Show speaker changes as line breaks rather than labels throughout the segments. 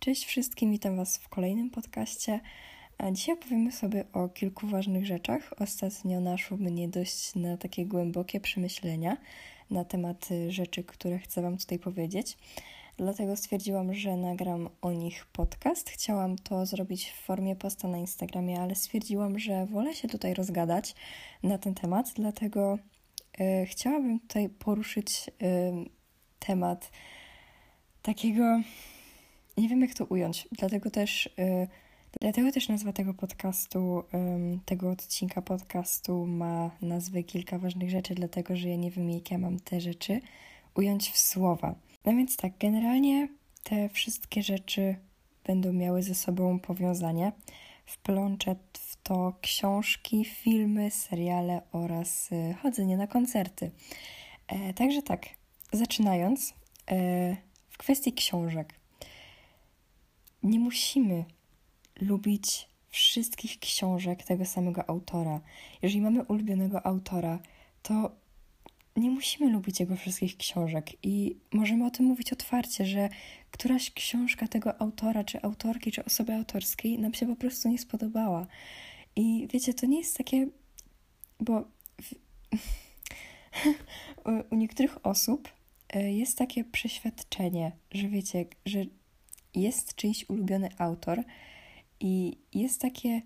Cześć wszystkim, witam Was w kolejnym podcaście. Dzisiaj opowiemy sobie o kilku ważnych rzeczach. Ostatnio naszło mnie dość na takie głębokie przemyślenia na temat rzeczy, które chcę Wam tutaj powiedzieć. Dlatego stwierdziłam, że nagram o nich podcast. Chciałam to zrobić w formie posta na Instagramie, ale stwierdziłam, że wolę się tutaj rozgadać na ten temat, dlatego yy, chciałabym tutaj poruszyć yy, temat takiego nie wiem jak to ująć, dlatego też, yy, dlatego też nazwa tego podcastu, yy, tego odcinka podcastu ma nazwę Kilka ważnych rzeczy, dlatego że ja nie wiem jak ja mam te rzeczy ująć w słowa. No więc tak, generalnie te wszystkie rzeczy będą miały ze sobą powiązanie. Wplączę w to książki, filmy, seriale oraz yy, chodzenie na koncerty. E, także tak, zaczynając, e, w kwestii książek nie musimy lubić wszystkich książek tego samego autora. Jeżeli mamy ulubionego autora, to nie musimy lubić jego wszystkich książek i możemy o tym mówić otwarcie, że któraś książka tego autora, czy autorki, czy osoby autorskiej nam się po prostu nie spodobała. I wiecie, to nie jest takie, bo w... u niektórych osób e, jest takie przeświadczenie, że wiecie, że jest czyjś ulubiony autor i jest takie,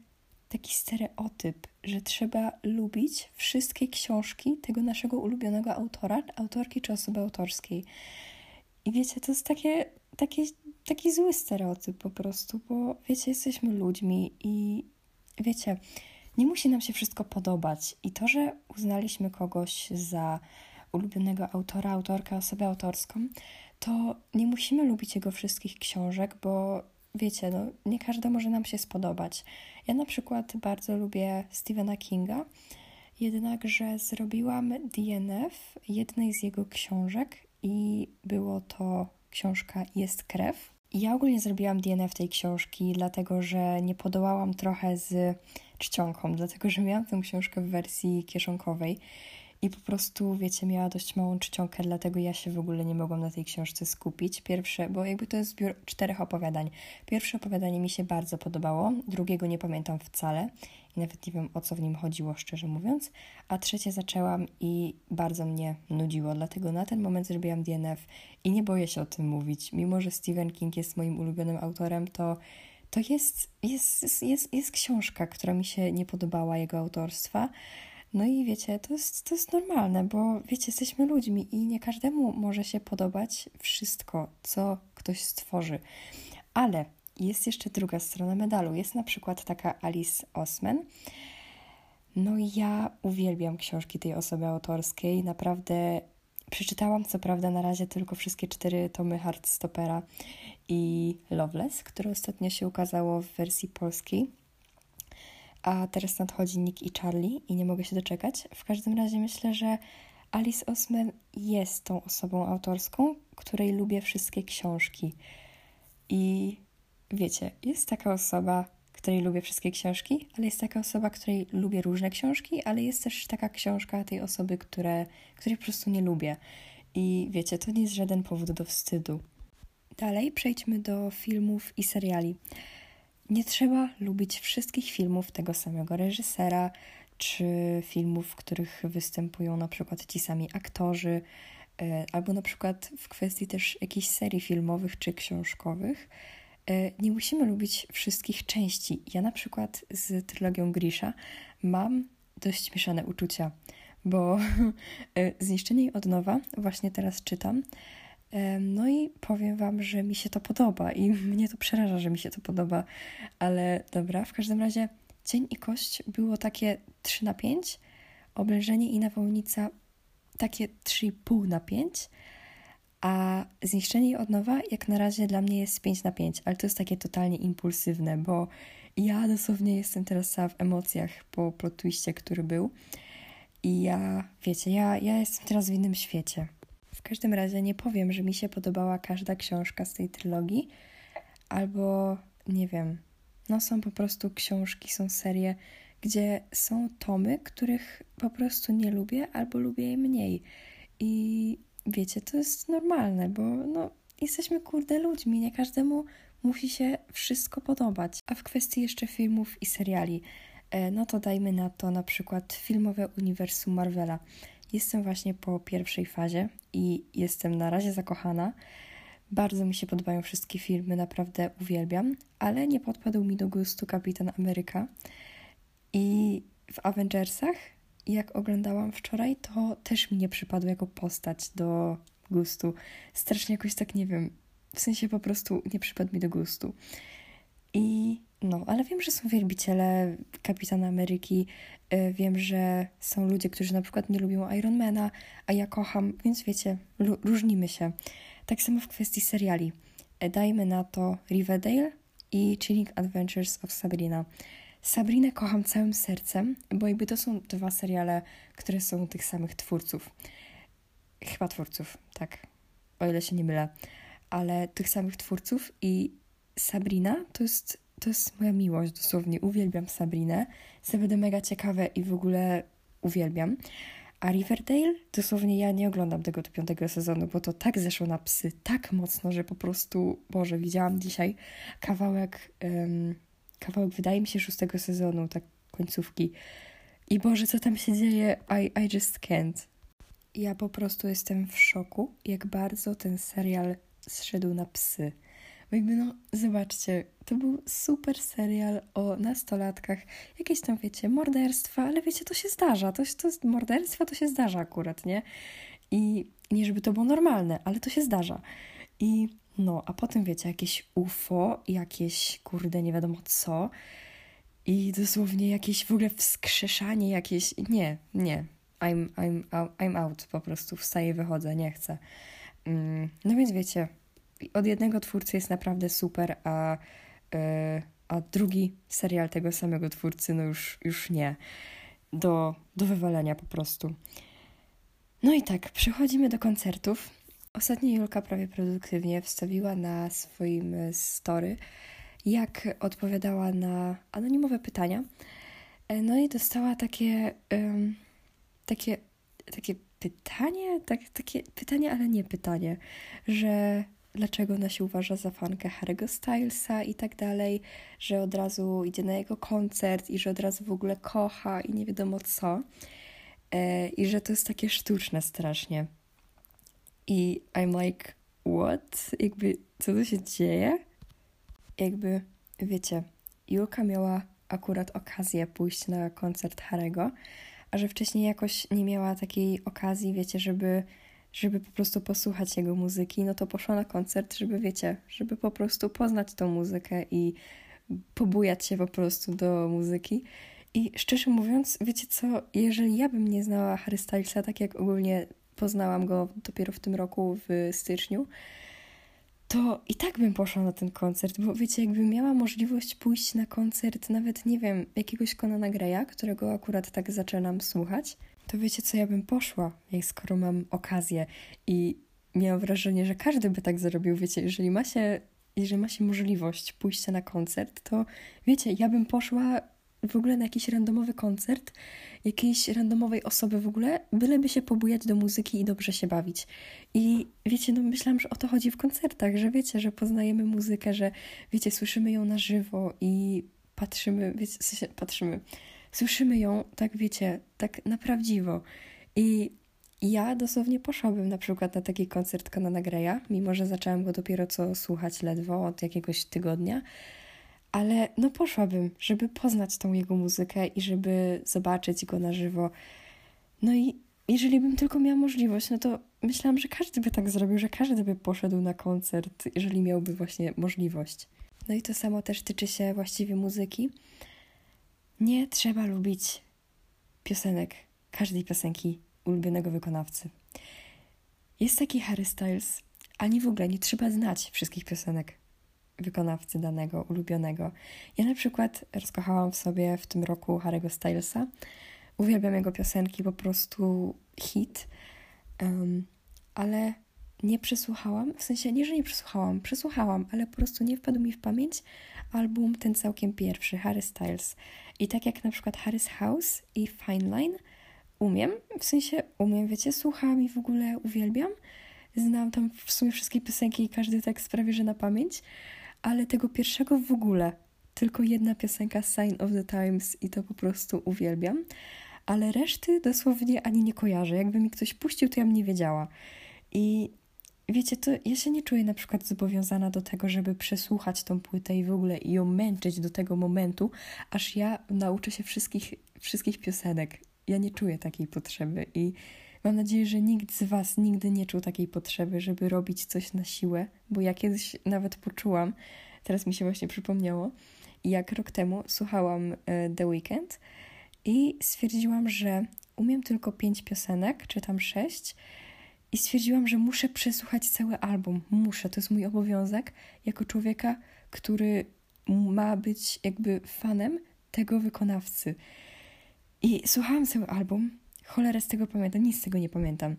taki stereotyp, że trzeba lubić wszystkie książki tego naszego ulubionego autora, autorki czy osoby autorskiej. I wiecie, to jest takie, takie, taki zły stereotyp po prostu, bo wiecie, jesteśmy ludźmi i wiecie, nie musi nam się wszystko podobać. I to, że uznaliśmy kogoś za ulubionego autora, autorkę, osobę autorską, to nie musimy lubić jego wszystkich książek, bo wiecie, no, nie każda może nam się spodobać. Ja na przykład bardzo lubię Stephena Kinga, jednakże zrobiłam DNF jednej z jego książek i było to książka Jest krew. Ja ogólnie zrobiłam DNF tej książki, dlatego że nie podołałam trochę z czcionką, dlatego że miałam tę książkę w wersji kieszonkowej i po prostu, wiecie, miała dość małą czcionkę, dlatego ja się w ogóle nie mogłam na tej książce skupić. Pierwsze, bo jakby to jest zbiór czterech opowiadań. Pierwsze opowiadanie mi się bardzo podobało, drugiego nie pamiętam wcale i nawet nie wiem o co w nim chodziło, szczerze mówiąc. A trzecie zaczęłam i bardzo mnie nudziło, dlatego na ten moment zrobiłam DNF i nie boję się o tym mówić. Mimo, że Stephen King jest moim ulubionym autorem, to to jest, jest, jest, jest książka, która mi się nie podobała, jego autorstwa. No i wiecie, to jest, to jest normalne, bo wiecie, jesteśmy ludźmi i nie każdemu może się podobać wszystko, co ktoś stworzy. Ale jest jeszcze druga strona medalu. Jest na przykład taka Alice Osman. No i ja uwielbiam książki tej osoby autorskiej. Naprawdę przeczytałam co prawda na razie tylko wszystkie cztery tomy Hardstopera i Loveless, które ostatnio się ukazało w wersji polskiej a teraz nadchodzi Nick i Charlie i nie mogę się doczekać. W każdym razie myślę, że Alice Osman jest tą osobą autorską, której lubię wszystkie książki. I wiecie, jest taka osoba, której lubię wszystkie książki, ale jest taka osoba, której lubię różne książki, ale jest też taka książka tej osoby, które, której po prostu nie lubię. I wiecie, to nie jest żaden powód do wstydu. Dalej przejdźmy do filmów i seriali. Nie trzeba lubić wszystkich filmów tego samego reżysera, czy filmów, w których występują na przykład ci sami aktorzy, e, albo na przykład w kwestii też jakichś serii filmowych czy książkowych. E, nie musimy lubić wszystkich części. Ja na przykład z trylogią Grisha mam dość mieszane uczucia, bo e, Zniszczenie od nowa właśnie teraz czytam no i powiem Wam, że mi się to podoba i mnie to przeraża, że mi się to podoba, ale dobra, w każdym razie Cień i Kość było takie 3 na 5, Oblężenie i Nawałnica takie 3,5 na 5, a Zniszczenie i Odnowa jak na razie dla mnie jest 5 na 5, ale to jest takie totalnie impulsywne, bo ja dosłownie jestem teraz cała w emocjach po plot który był i ja, wiecie, ja, ja jestem teraz w innym świecie. Każdym razie nie powiem, że mi się podobała każda książka z tej trylogii, albo nie wiem. No są po prostu książki, są serie, gdzie są tomy, których po prostu nie lubię albo lubię je mniej. I wiecie, to jest normalne, bo no, jesteśmy kurde ludźmi, nie każdemu musi się wszystko podobać. A w kwestii jeszcze filmów i seriali, e, no to dajmy na to na przykład filmowe uniwersum Marvela. Jestem właśnie po pierwszej fazie i jestem na razie zakochana. Bardzo mi się podobają wszystkie filmy, naprawdę uwielbiam, ale nie podpadł mi do gustu Kapitan Ameryka. I w Avengersach, jak oglądałam wczoraj, to też mi nie przypadł jako postać do gustu. Strasznie jakoś tak, nie wiem, w sensie po prostu nie przypadł mi do gustu. I no, ale wiem, że są wielbiciele Kapitana Ameryki, yy, wiem, że są ludzie, którzy na przykład nie lubią Ironmana, a ja kocham, więc wiecie, różnimy się. Tak samo w kwestii seriali. E, dajmy na to Riverdale i Chilling Adventures of Sabrina. Sabrinę kocham całym sercem, bo jakby to są dwa seriale, które są tych samych twórców. Chyba twórców, tak, o ile się nie mylę, ale tych samych twórców i Sabrina to jest, to jest moja miłość, dosłownie uwielbiam Sabrinę. Będę mega ciekawe i w ogóle uwielbiam. A Riverdale, dosłownie ja nie oglądam tego do piątego sezonu, bo to tak zeszło na psy, tak mocno, że po prostu, Boże, widziałam dzisiaj kawałek, um, kawałek wydaje mi się szóstego sezonu, tak końcówki. I Boże, co tam się dzieje? I, I just can't. Ja po prostu jestem w szoku, jak bardzo ten serial zszedł na psy. Jakby no, zobaczcie, to był super serial o nastolatkach, jakieś tam, wiecie, morderstwa, ale wiecie, to się zdarza, to, to morderstwa to się zdarza akurat, nie? I nie żeby to było normalne, ale to się zdarza. I no, a potem wiecie, jakieś UFO, jakieś kurde, nie wiadomo co. I dosłownie jakieś w ogóle wskrzeszanie, jakieś. Nie, nie. I'm, I'm, I'm out, po prostu wstaję, wychodzę, nie chcę. Mm, no więc wiecie, od jednego twórcy jest naprawdę super, a, yy, a drugi serial tego samego twórcy, no już, już nie. Do, do wywalenia po prostu. No i tak, przechodzimy do koncertów. Ostatnio Julka prawie produktywnie wstawiła na swoim story, jak odpowiadała na anonimowe pytania. E, no i dostała takie, um, takie, takie pytanie, tak, takie pytanie, ale nie pytanie, że dlaczego ona się uważa za fankę Harry'ego Stylesa i tak dalej, że od razu idzie na jego koncert i że od razu w ogóle kocha i nie wiadomo co. E, I że to jest takie sztuczne strasznie. I I'm like, what? Jakby, co tu się dzieje? Jakby, wiecie, Julka miała akurat okazję pójść na koncert Harego, a że wcześniej jakoś nie miała takiej okazji, wiecie, żeby, żeby po prostu posłuchać jego muzyki, no to poszła na koncert, żeby, wiecie, żeby po prostu poznać tą muzykę i pobujać się po prostu do muzyki. I szczerze mówiąc, wiecie co, jeżeli ja bym nie znała Harry Stylesa, tak jak ogólnie poznałam go dopiero w tym roku w styczniu, to i tak bym poszła na ten koncert, bo wiecie, jakbym miała możliwość pójść na koncert, nawet nie wiem, jakiegoś Conana Greya, którego akurat tak zaczynam słuchać, to wiecie co, ja bym poszła, jak skoro mam okazję i miałam wrażenie, że każdy by tak zrobił, wiecie, jeżeli ma się, jeżeli ma się możliwość pójścia na koncert, to wiecie, ja bym poszła w ogóle na jakiś randomowy koncert jakiejś randomowej osoby w ogóle, byleby się pobujać do muzyki i dobrze się bawić. I wiecie, no myślałam, że o to chodzi w koncertach, że wiecie, że poznajemy muzykę, że wiecie, słyszymy ją na żywo i patrzymy, wiecie, patrzymy, słyszymy ją, tak wiecie, tak na prawdziwo. I ja dosłownie poszłabym na przykład na taki koncert Conana Greya, mimo że zaczęłam go dopiero co słuchać ledwo od jakiegoś tygodnia, ale no poszłabym, żeby poznać tą jego muzykę i żeby zobaczyć go na żywo. No i jeżeli bym tylko miała możliwość, no to myślałam, że każdy by tak zrobił, że każdy by poszedł na koncert, jeżeli miałby właśnie możliwość. No i to samo też tyczy się właściwie muzyki. Nie trzeba lubić piosenek, każdej piosenki ulubionego wykonawcy. Jest taki Harry Styles, ani w ogóle nie trzeba znać wszystkich piosenek wykonawcy danego, ulubionego. Ja na przykład rozkochałam w sobie w tym roku Harry'ego Stylesa. Uwielbiam jego piosenki, po prostu hit. Um, ale nie przesłuchałam, w sensie nie, że nie przesłuchałam, przesłuchałam, ale po prostu nie wpadł mi w pamięć album ten całkiem pierwszy, Harry Styles. I tak jak na przykład Harry's House i Fine Line umiem, w sensie umiem, wiecie, słucham i w ogóle uwielbiam, znam tam w sumie wszystkie piosenki i każdy tekst prawie że na pamięć, ale tego pierwszego w ogóle. Tylko jedna piosenka Sign of the Times i to po prostu uwielbiam. Ale reszty dosłownie ani nie kojarzę. Jakby mi ktoś puścił, to ja bym nie wiedziała. I wiecie, to ja się nie czuję na przykład zobowiązana do tego, żeby przesłuchać tą płytę i w ogóle ją męczyć do tego momentu, aż ja nauczę się wszystkich, wszystkich piosenek. Ja nie czuję takiej potrzeby i mam nadzieję, że nikt z Was nigdy nie czuł takiej potrzeby, żeby robić coś na siłę, bo ja kiedyś nawet poczułam, teraz mi się właśnie przypomniało, jak rok temu słuchałam e, The Weeknd i stwierdziłam, że umiem tylko pięć piosenek, czy tam sześć, i stwierdziłam, że muszę przesłuchać cały album. Muszę, to jest mój obowiązek jako człowieka, który ma być jakby fanem tego wykonawcy. I słuchałam cały album, cholerę z tego pamiętam, nic z tego nie pamiętam.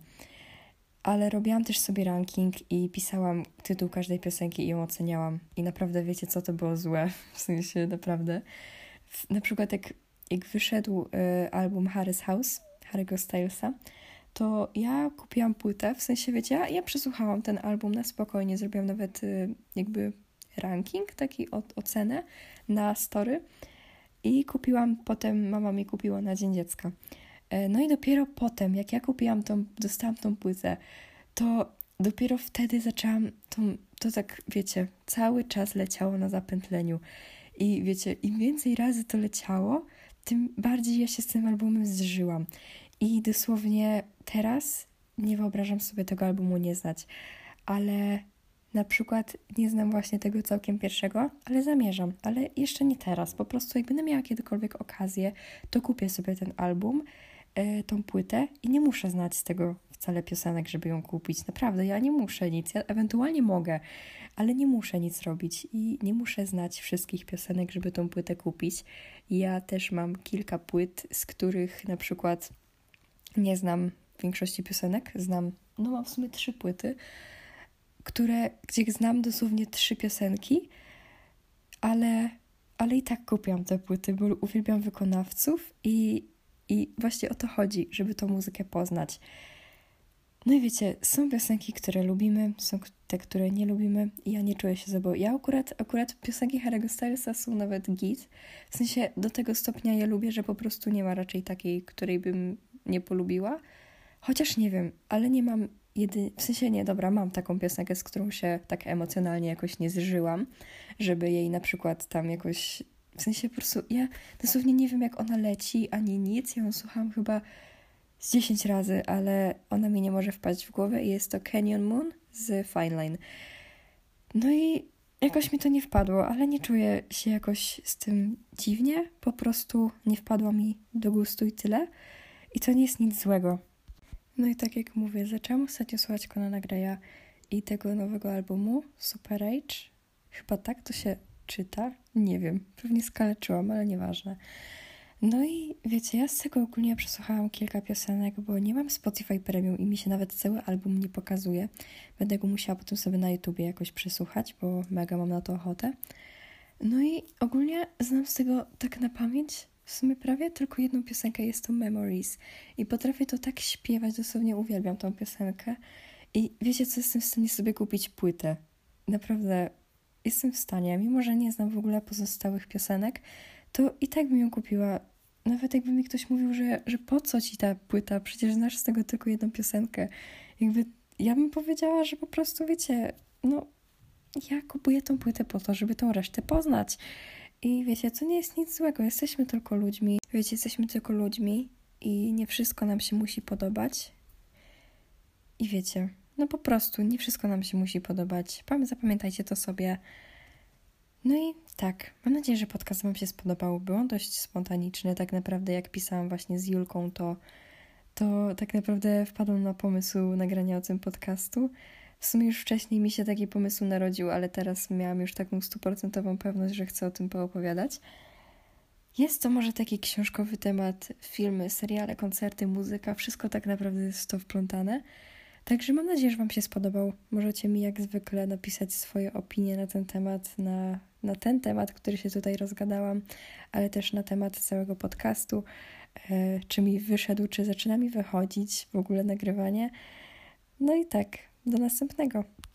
Ale robiłam też sobie ranking i pisałam tytuł każdej piosenki i ją oceniałam. I naprawdę wiecie, co to było złe. W sensie naprawdę. Na przykład jak, jak wyszedł y, album Harry's House, Harry'ego Stylesa, to ja kupiłam płytę, w sensie wiecie, ja, ja przesłuchałam ten album na spokojnie, zrobiłam nawet y, jakby ranking, taki o, ocenę na story i kupiłam, potem mama mi kupiła na Dzień Dziecka. E, no i dopiero potem, jak ja kupiłam tą, dostałam tą płytę, to dopiero wtedy zaczęłam tą, to tak, wiecie, cały czas leciało na zapętleniu. I wiecie, im więcej razy to leciało, tym bardziej ja się z tym albumem zżyłam. I dosłownie teraz nie wyobrażam sobie tego albumu nie znać, ale na przykład nie znam właśnie tego całkiem pierwszego, ale zamierzam, ale jeszcze nie teraz. Po prostu jak będę miała kiedykolwiek okazję, to kupię sobie ten album, yy, tą płytę i nie muszę znać z tego wcale piosenek, żeby ją kupić. Naprawdę, ja nie muszę nic. Ja ewentualnie mogę, ale nie muszę nic robić i nie muszę znać wszystkich piosenek, żeby tą płytę kupić. Ja też mam kilka płyt, z których na przykład nie znam większości piosenek. Znam, no mam w sumie trzy płyty, które, gdzie znam dosłownie trzy piosenki, ale, ale i tak kupiłam te płyty, bo uwielbiam wykonawców i, i właśnie o to chodzi, żeby tą muzykę poznać. No i wiecie, są piosenki, które lubimy, są te, które nie lubimy ja nie czuję się bo Ja akurat, akurat piosenki Harry'ego Stylesa są nawet git. W sensie do tego stopnia je lubię, że po prostu nie ma raczej takiej, której bym nie polubiła. Chociaż nie wiem, ale nie mam jedy... w sensie nie, dobra, mam taką piosenkę, z którą się tak emocjonalnie jakoś nie zżyłam, żeby jej na przykład tam jakoś, w sensie po prostu ja dosłownie nie wiem jak ona leci, ani nic, ja ją słucham chyba z 10 razy, ale ona mi nie może wpaść w głowę i jest to Canyon Moon z Fine Line. No i jakoś mi to nie wpadło, ale nie czuję się jakoś z tym dziwnie, po prostu nie wpadła mi do gustu i tyle. I to nie jest nic złego. No i tak jak mówię, zaczęłam ostatnio słuchać Conana Greya i tego nowego albumu Super Age. Chyba tak to się czyta. Nie wiem, pewnie skaleczyłam, ale nieważne. No i wiecie, ja z tego ogólnie przesłuchałam kilka piosenek, bo nie mam Spotify Premium i mi się nawet cały album nie pokazuje. Będę go musiała potem sobie na YouTubie jakoś przesłuchać, bo mega mam na to ochotę. No i ogólnie znam z tego tak na pamięć w sumie prawie tylko jedną piosenkę, jest to Memories. I potrafię to tak śpiewać, dosłownie uwielbiam tą piosenkę. I wiecie co, jestem w stanie sobie kupić płytę. Naprawdę jestem w stanie, mimo że nie znam w ogóle pozostałych piosenek, to i tak bym ją kupiła. Nawet jakby mi ktoś mówił, że, że po co ci ta płyta, przecież znasz z tego tylko jedną piosenkę. Jakby ja bym powiedziała, że po prostu wiecie, no ja kupuję tą płytę po to, żeby tą resztę poznać. I wiecie, to nie jest nic złego, jesteśmy tylko ludźmi. Wiecie, jesteśmy tylko ludźmi i nie wszystko nam się musi podobać. I wiecie, no po prostu nie wszystko nam się musi podobać. Zapamiętajcie to sobie. No i tak, mam nadzieję, że podcast Wam się spodobał. Był on dość spontaniczny. Tak naprawdę, jak pisałam właśnie z Julką, to, to tak naprawdę wpadłam na pomysł nagrania o tym podcastu. W sumie już wcześniej mi się taki pomysł narodził, ale teraz miałam już taką stuprocentową pewność, że chcę o tym poopowiadać. Jest to może taki książkowy temat, filmy, seriale, koncerty, muzyka, wszystko tak naprawdę jest to wplątane. Także mam nadzieję, że Wam się spodobał. Możecie mi jak zwykle napisać swoje opinie na ten temat, na, na ten temat, który się tutaj rozgadałam, ale też na temat całego podcastu. E, czy mi wyszedł, czy zaczyna mi wychodzić w ogóle nagrywanie. No i tak, do następnego.